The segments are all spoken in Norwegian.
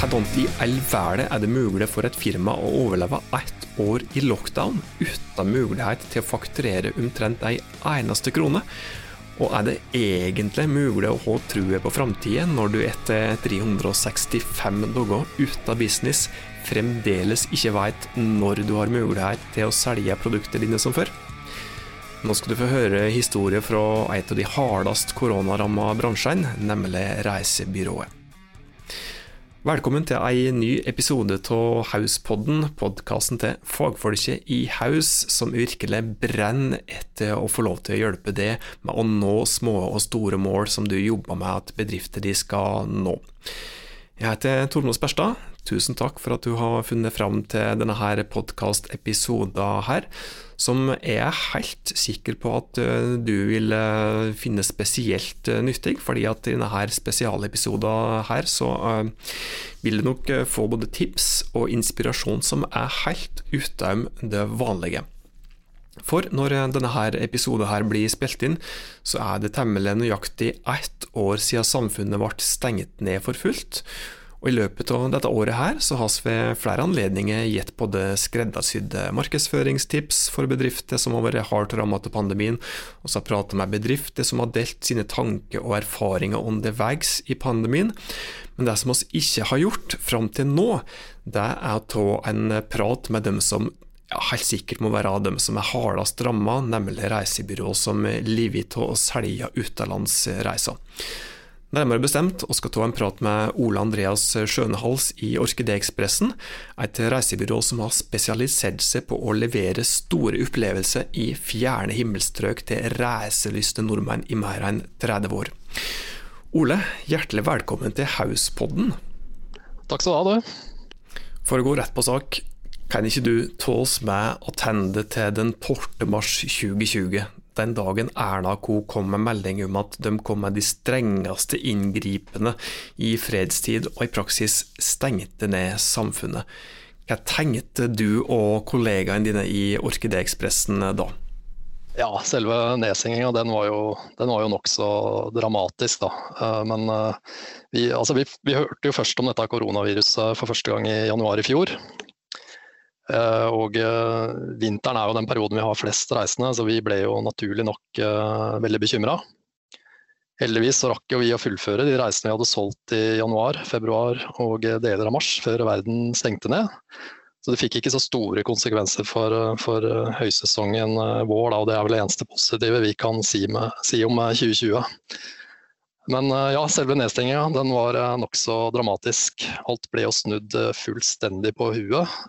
Hvordan i all verden er det mulig for et firma å overleve ett år i lockdown uten mulighet til å fakturere omtrent ei eneste krone? Og er det egentlig mulig å ha trua på framtida når du etter 365 dager uten business fremdeles ikke veit når du har mulighet til å selge produktene dine som før? Nå skal du få høre historier fra et av de hardest koronaramma bransjene, nemlig reisebyrået. Velkommen til ei ny episode av Hauspodden, podkasten til fagfolket i Haus som virkelig brenner etter å få lov til å hjelpe deg med å nå små og store mål som du jobber med at bedrifter de skal nå. Jeg heter Tormod Sperstad. Tusen takk for at du har funnet fram til denne podkastepisoden her som jeg er helt sikker på at eh, du vil eh, finne spesielt eh, nyttig, fordi at i denne spesialepisoden her så vil du nok få både tips og inspirasjon som er helt utenom det vanlige. For når denne her episoden her blir spilt inn, så er det temmelig nøyaktig ett år siden samfunnet ble stengt ned for fullt. Og I løpet av dette året her så har vi flere anledninger gitt både skreddersydde markedsføringstips for bedrifter som har vært hardt rammet av pandemien, og så har pratet med bedrifter som har delt sine tanker og erfaringer underveis i pandemien. Men det som vi ikke har gjort fram til nå, det er å ta en prat med dem som ja, helt sikkert må være av dem som er hardest rammet, nemlig reisebyrå som lever av å selge utenlandsreiser. Nærmere bestemt og skal ta en prat med Ole Andreas Skjønehals i Orkideekspressen, et reisebyrå som har spesialisert seg på å levere store opplevelser i fjerne himmelstrøk til reiselyste nordmenn i mer enn 30 år. Ole, hjertelig velkommen til Hauspodden. Takk skal du ha, du. For å gå rett på sak, kan ikke du ta oss med attende til den 12. mars 2020, den dagen Erna Co. kom med melding om at de kom med de strengeste inngripende i fredstid, og i praksis stengte ned samfunnet. Hva tenkte du og kollegaene dine i Orkideekspressen da? Ja, selve nedsenginga var jo, den var jo nokså dramatisk, da. Eh, men eh, vi, altså vi, vi hørte jo først om dette koronaviruset for første gang i januar i fjor. Eh, og eh, vinteren er jo den perioden vi har flest reisende, så vi ble jo naturlig nok eh, veldig bekymra. Heldigvis så rakk jo vi å fullføre de reisene vi hadde solgt i januar, februar og deler av mars, før verden stengte ned. Så det fikk ikke så store konsekvenser for, for høysesongen vår, da, og det er vel det eneste positive vi kan si, med, si om 2020. Men ja, selve nedstenginga den var nokså dramatisk. Alt ble jo snudd fullstendig på huet.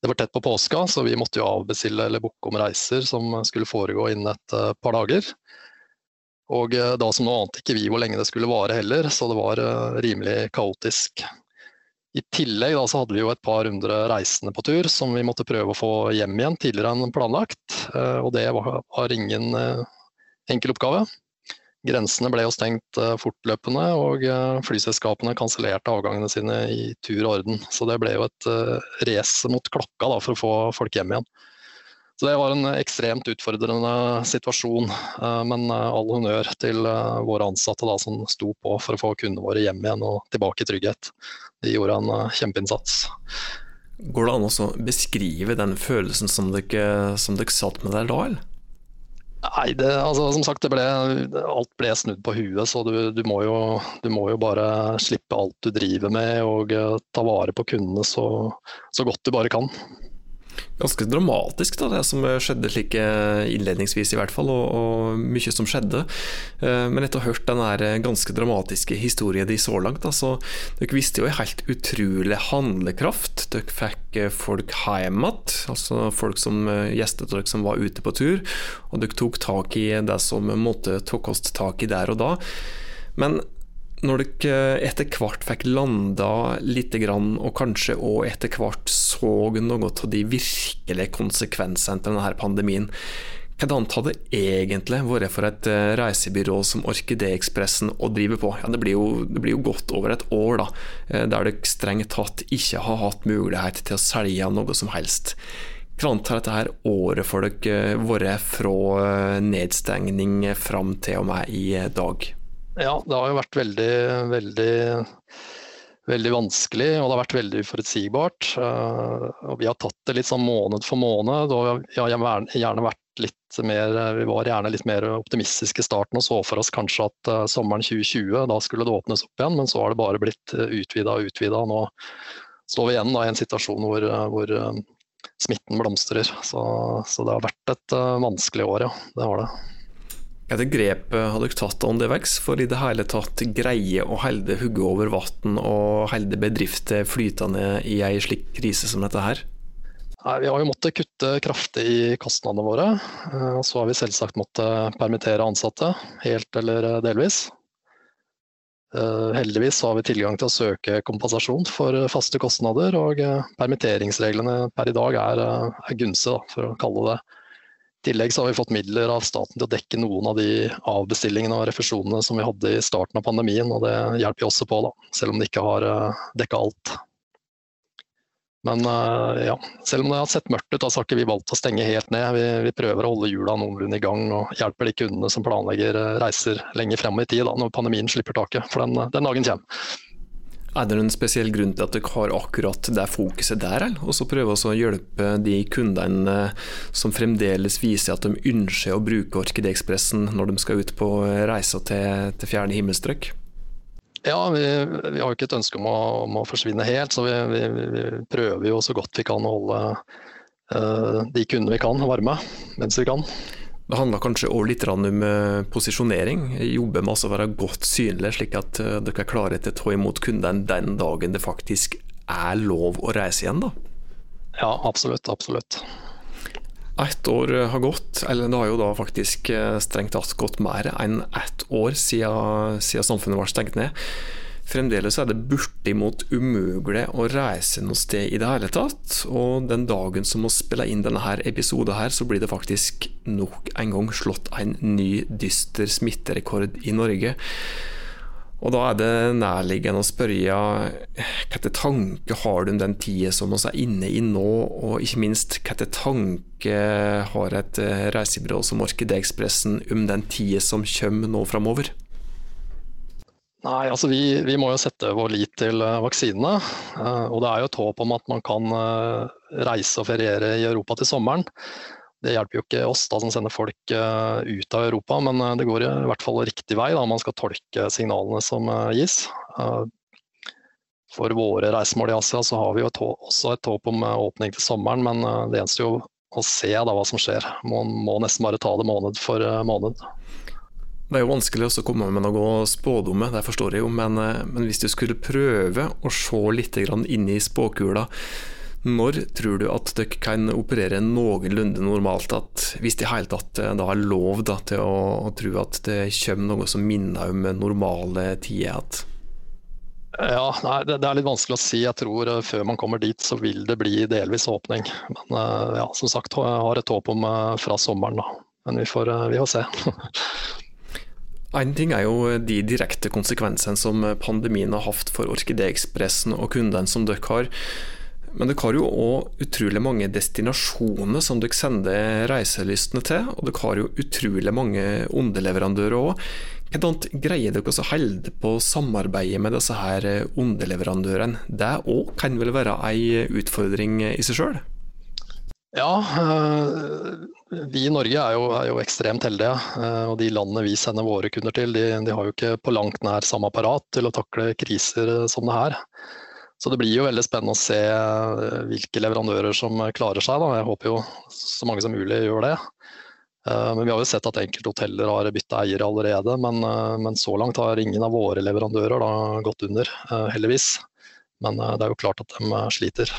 Det var tett på påska, så vi måtte jo avbestille eller booke om reiser som skulle foregå innen et uh, par dager. Og uh, da som nå ante ikke vi hvor lenge det skulle vare heller, så det var uh, rimelig kaotisk. I tillegg da, så hadde vi jo et par hundre reisende på tur som vi måtte prøve å få hjem igjen tidligere enn planlagt. Og det var ingen enkel oppgave. Grensene ble jo stengt eh, fortløpende, og eh, flyselskapene kansellerte avgangene sine i tur og orden. Så det ble jo et eh, race mot klokka da, for å få folk hjem igjen. Så det var en ekstremt utfordrende situasjon, men all honnør til våre ansatte da, som sto på for å få kundene våre hjem igjen og tilbake i trygghet. De gjorde en kjempeinnsats. Går det an å beskrive den følelsen som dere, som dere satt med der da, eller? Nei, det, altså, som sagt, ble, alt ble snudd på huet. Så du, du, må jo, du, må jo, bare slippe alt du driver med og uh, ta vare på kundene så, så, godt du bare kan ganske dramatisk, da, det som skjedde slik innledningsvis, i hvert fall, og, og mye som skjedde. Eh, men etter å ha hørt den ganske dramatiske historien de så langt, da, så dere visste jo en helt utrolig handlekraft. Dere fikk eh, folk hjem igjen, altså folk som eh, gjestet dere som var ute på tur, og dere tok tak i det som måtte tas tak i der og da. Men når dere etter hvert fikk landa litt, og kanskje òg etter hvert så noe av de virkelige konsekvensene til denne pandemien, hvordan hadde det egentlig vært for et eh, reisebyrå som Orkideekspressen å drive på? Ja, det, blir jo, det blir jo godt over et år da, eh, der dere strengt tatt ikke har hatt mulighet til å selge noe som helst. Hvordan har dette her året for dere eh, vært fra nedstengning fram til og med i dag? Ja, det har jo vært veldig, veldig veldig vanskelig, og det har vært veldig uforutsigbart. Og vi har tatt det litt sånn måned for måned. og vi har gjerne vært litt mer, vi var gjerne litt mer optimistiske i starten og så for oss kanskje at sommeren 2020 da skulle det åpnes opp igjen, men så har det bare blitt utvida og utvida. Nå står vi igjen da, i en situasjon hvor, hvor smitten blomstrer. Så, så, det har vært et vanskelig år, ja. Det har det. Hvilke grep har dere tatt underveis for i det hele tatt greie å holde hodet over vann og holde bedrifter flytende i ei slik krise som dette her? Nei, Vi har jo måttet kutte kraftig i kostnadene våre. Eh, og så har vi selvsagt måttet permittere ansatte, helt eller delvis. Eh, heldigvis har vi tilgang til å søke kompensasjon for faste kostnader, og eh, permitteringsreglene per i dag er, eh, er gunstige, for å kalle det Tillegg har vi fått midler av staten til å dekke noen av de avbestillingene og refusjonene som vi hadde i starten av pandemien, og det hjelper vi også på, da, selv om det ikke har dekka alt. Men uh, ja, selv om det har sett mørkt ut, så har ikke vi valgt å stenge helt ned. Vi, vi prøver å holde hjula noenlunde i gang og hjelper de kundene som planlegger uh, reiser lenger frem i tid, da, når pandemien slipper taket. For den, den, dagen kommer. Er det en spesiell grunn til at dere har akkurat det fokuset der, og så prøve å hjelpe de kundene eh, som fremdeles viser at de ønsker å bruke Orkideekspressen når de skal ut på reiser til, til fjerne himmelstrøk? Ja, vi, vi, har jo ikke et ønske om å, om å forsvinne helt, så vi, vi, vi, prøver jo så godt vi kan å holde uh, de kundene vi kan, varme mens vi kan. Det handler kanskje òg litt om posisjonering. Jobbe med å være godt synlig, slik at eh, dere er klare til å ta imot kundene den dagen det faktisk er lov å reise igjen, da? Ja, absolutt. Absolutt. Ett år har gått, eller det har jo da faktisk eh, strengt tatt gått mer enn ett år siden, siden samfunnet ble stengt ned. Fremdeles er det bortimot umulig å reise noe sted i det hele tatt. Og den dagen som vi spiller inn denne episoden her, så blir det faktisk nok en gang slått en ny dyster smitterekord i Norge. Og da er det nærliggende å spørre hvilke tanker har du om den tida som vi er inne i nå, og ikke minst hvilke tanker har et reisebyrå som Orkideekspressen om den tida som kommer nå framover? Nei, altså vi, vi, må jo sette vår lit til eh, vaksinene. Eh, og det er jo et håp om at man kan reise og feriere i Europa til sommeren. Det hjelper jo ikke oss da, som sender folk ut av Europa, men det går i hvert fall riktig vei da, man skal tolke signalene som gis. for våre reisemål i Asia så har vi jo et, også et håp om åpning til sommeren, men det eneste jo å se da, hva som skjer. Man må nesten bare ta det måned for måned. Det er jo vanskelig å komme med noe spådomme, det forstår jeg jo, men, men hvis du skulle prøve å se litt inn i spåkula, når tror du at dere kan operere noenlunde normalt, at, hvis det i hele tatt eh, er lov da, til å, å, tro at det kommer noe som minner om normale tider? Ja, nei, det, er litt vanskelig å si. Jeg tror uh, før man kommer dit, så vil det bli delvis åpning. Men ja, som sagt, jeg har et håp om fra sommeren, da. Men vi får, vi får se. En ting er jo de direkte konsekvensene som pandemien har hatt for Orkideekspressen og kundene som dere har. Men dere har jo òg utrolig mange destinasjoner som dere sender reiselystne til, og dere har jo utrolig mange underleverandører òg. Hvordan greier dere å holde på samarbeidet med disse her underleverandørene? Det òg kan vel være ei utfordring i seg sjøl? Ja, eh, vi i Norge er jo, er jo, ekstremt heldige. Eh, og de landene vi sender våre kunder til, de, de har jo ikke på langt nær samme apparat til å takle kriser som det her. Så det blir jo veldig spennende å se eh, hvilke leverandører som klarer seg. Da. Jeg håper jo så mange som mulig gjør det. Eh, men vi har jo sett at enkelte hoteller har bytta eiere allerede. Men, eh, men, så langt har ingen av våre leverandører da gått under, heldigvis. Men det er jo klart at de sliter.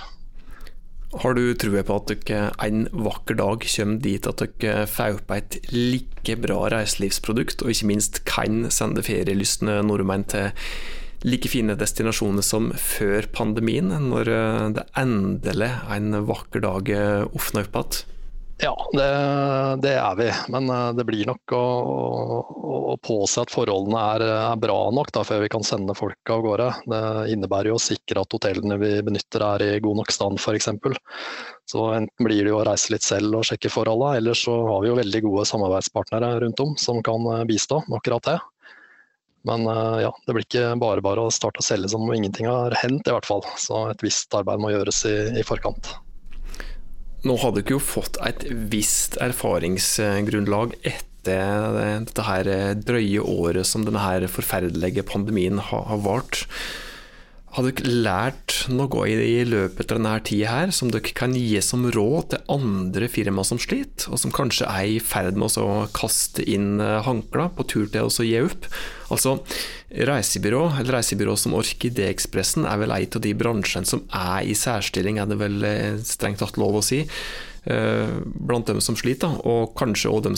Har du trua på at dere en vakker dag kommer dit at dere får opp et like bra reiselivsprodukt, og ikke minst kan sende ferielystne nordmenn til like fine destinasjoner som før pandemien, når eh, det endelig en vakker dag eh, åpner opp igjen? Ja, det, det, er vi. Men eh, det blir nok å, å påse at forholdene er, er bra nok da, før vi kan sende folk av gårde. Det innebærer jo å sikre at hotellene vi benytter er i god nok stand f.eks. Så enten blir det jo å reise litt selv og sjekke forholdene, eller så har vi jo veldig gode samarbeidspartnere rundt om som kan bistå med akkurat det. Men uh, ja, det blir ikke bare bare å starte å selge som om ingenting har hendt, i hvert fall. Så et visst arbeid må gjøres i, i forkant. Nå har dere jo fått et visst erfaringsgrunnlag etter dette her drøye året som denne her forferdelige pandemien har, har vart. Har dere lært noe i løpet av denne tida her som dere kan gi som råd til andre firmaer som sliter, og som kanskje er i ferd med å kaste inn håndkla på tur til å gi opp? Altså, Reisebyrå, eller reisebyrå som Orkideekspressen, er vel en av de bransjene som er i særstilling, er det vel eh, strengt tatt lov å si. Eh, blant dem som sliter, og kanskje òg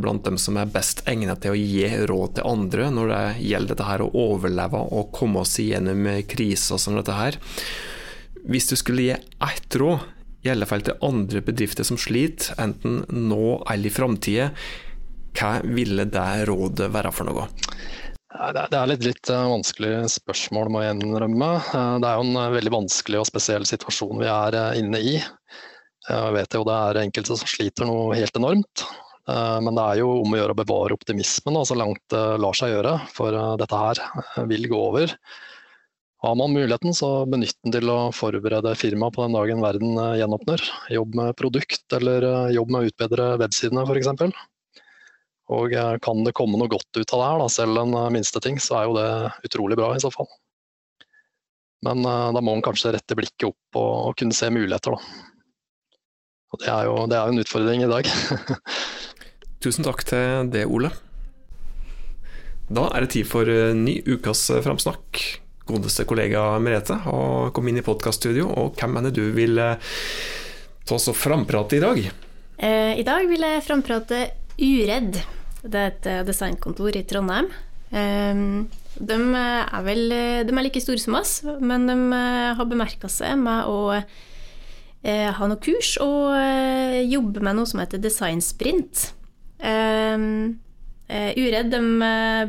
blant dem som er best egnet til å gi råd til andre når det gjelder dette her å overleve og komme oss igjennom kriser som dette her. Hvis du skulle gi ett råd, i alle fall til andre bedrifter som sliter, enten nå eller i framtida, hva ville det rådet være for noe? Det er litt, litt eh, vanskelig spørsmål, må jeg innrømme. Eh, det er jo en veldig vanskelig og spesiell situasjon vi er inne i. Jeg vet jo det er enkelte som sliter noe helt enormt. Eh, men det er jo om å gjøre å bevare optimismen så langt det lar seg gjøre. For eh, dette her eh, vil gå over. Har man muligheten, så benytt den til å forberede firmaet på den dagen verden gjenåpner. Jobb med produkt, eller jobb med å utbedre websidene f.eks. Og kan det komme noe godt ut av det her, da, selv en minste ting, så er jo det utrolig bra i så fall. Men da må man kanskje rette blikket opp og kunne se muligheter, da. Og det er jo det er en utfordring i dag. Tusen takk til det, Ole. Da er det tid for eh, ny ukas eh, framsnakk. Godeste kollega Merete har kommet inn i podkaststudio, og hvem er det du vil eh, ta oss og framprate i dag? I dag vil jeg framprate Uredd. Det er et designkontor i Trondheim. De er vel de er like store som oss, men de har bemerka seg med å ha noe kurs og eh, jobbe med noe som heter designsprint. Um, uh, Uredd de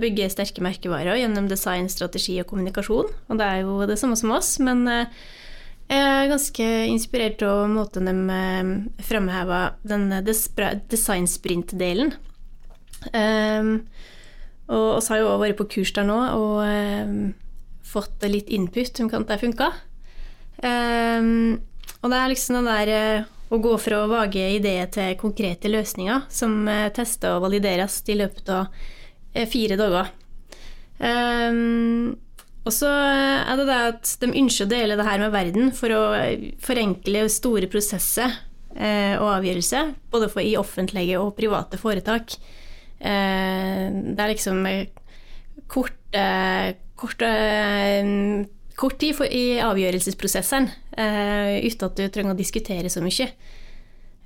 bygger sterke merkevarer gjennom design, strategi og kommunikasjon. Og det er jo det samme som oss, men jeg er ganske inspirert av måten de fremhever den designsprint-delen. Um, og oss har jo vært på kurs der nå og fått litt input om hvordan det funka. Um, og det er liksom den der eh, å gå fra vage ideer til konkrete løsninger som eh, tester og valideres i løpet av eh, fire dager. Um, og så er det det at de ønsker å dele det her med verden for å forenkle store prosesser og avgjørelser, både i offentlige og private foretak. Eh, det er liksom korte, korte kort tid for, i avgjørelsesprosessen uh, uten at du trenger å diskutere så mye.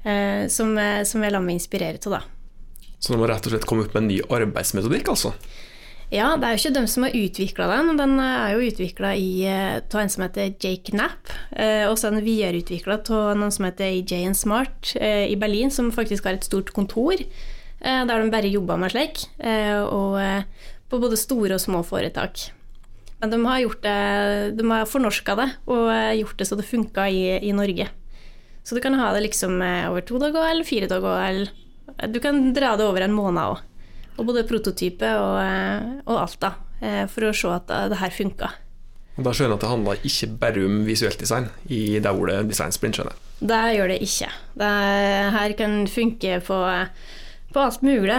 Uh, som, eh, som jeg lar meg inspirere av, da. Så du må rett og slett komme opp med en ny arbeidsmetodikk, altså? Ja, det er jo ikke dem som har utvikla den. Den er jo utvikla av en som heter Jake Knapp. Og så er den videreutvikla av noen som heter AJ Smart i Berlin, som faktisk har et stort kontor der de bare jobber med slik. Og på både store og små foretak. Men de har gjort det, de har fornorska det og gjort det så det funka i, i, Norge. Så du kan ha det liksom eh, over to dager eller fire dager. Eller du kan dra det over en måned òg. Og både prototype og, eh, og, alt, da. Eh, for å se at det her funka. Og Da skjønner jeg at det handler ikke bare om visuelt design i det ordet design sprint, skjønner jeg? Det gjør det ikke. Det her kan funke på, på alt mulig.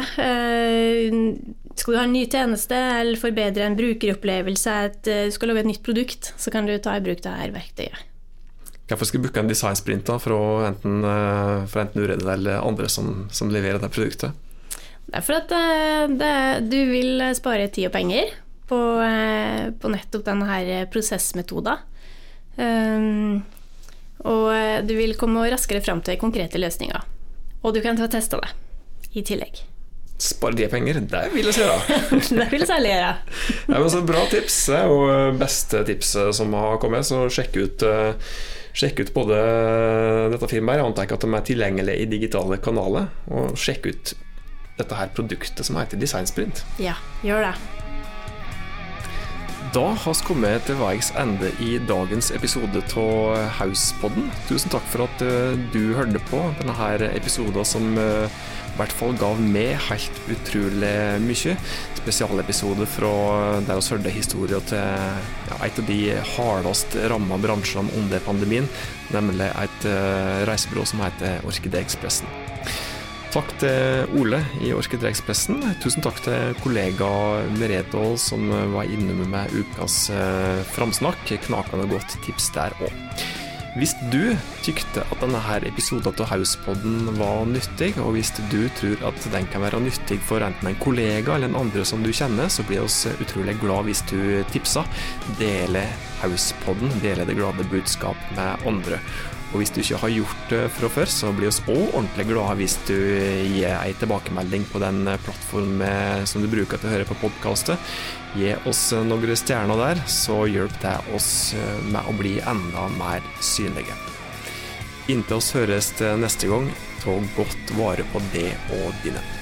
Skal du ha en ny tjeneste eller forbedre en brukeropplevelse, at eh, du skal lage et nytt produkt, så kan du ta i bruk dette verktøyet. Hvorfor skal du booke en designsprint da, fra enten, eh, fra enten Uredd eller andre som, som, leverer det produktet? Det er for at det, det, du vil spare tid og penger på, på nettopp denne prosessmetoden. Um, og du vil komme raskere fram til konkrete løsninger. Og du kan ta teste det i tillegg. Spare de penger, det vil si, da. det vil særlig gjøre. ja, men så bra tips, og beste tipset som har kommet, så sjekk ut uh, Sjekk ut både dette firmaet, jeg antar ikke at de er tilgjengelige i digitale kanaler, og sjekk ut dette her produktet som heter Designsprint. Ja, gjør det. Da har vi kommet til veis ende i dagens episode av Hauspodden. Tusen takk for at eh, du hørte på denne episoden som eh, I hvert fall gav meg helt utrolig mye. Spesialepisode fra der vi hørte historier til ja, et av de hardest ramma bransjene under pandemien, nemlig et uh, reisebyrå som heter Orkideekspressen. Takk til Ole i Orkidreekspressen. Tusen takk til kollega Merete som var innom med ukas uh, framsnakk. Knakende godt tips der òg. Hvis du tykte at denne episoden av Hauspodden var nyttig, og hvis du tror at den kan være nyttig for enten en kollega eller en andre som du kjenner, så blir vi utrolig glad hvis du tipser. Dele Hauspodden, dele det glade budskap med andre. Og hvis du ikke har gjort det fra før, så blir vi òg ordentlig glade hvis du gir ei tilbakemelding på den plattformen som du bruker til å høre på podkastet. Gi oss noen stjerner der, så hjelper det oss med å bli enda mer synlige. Inntil oss høres neste gang, ta godt vare på det og dine.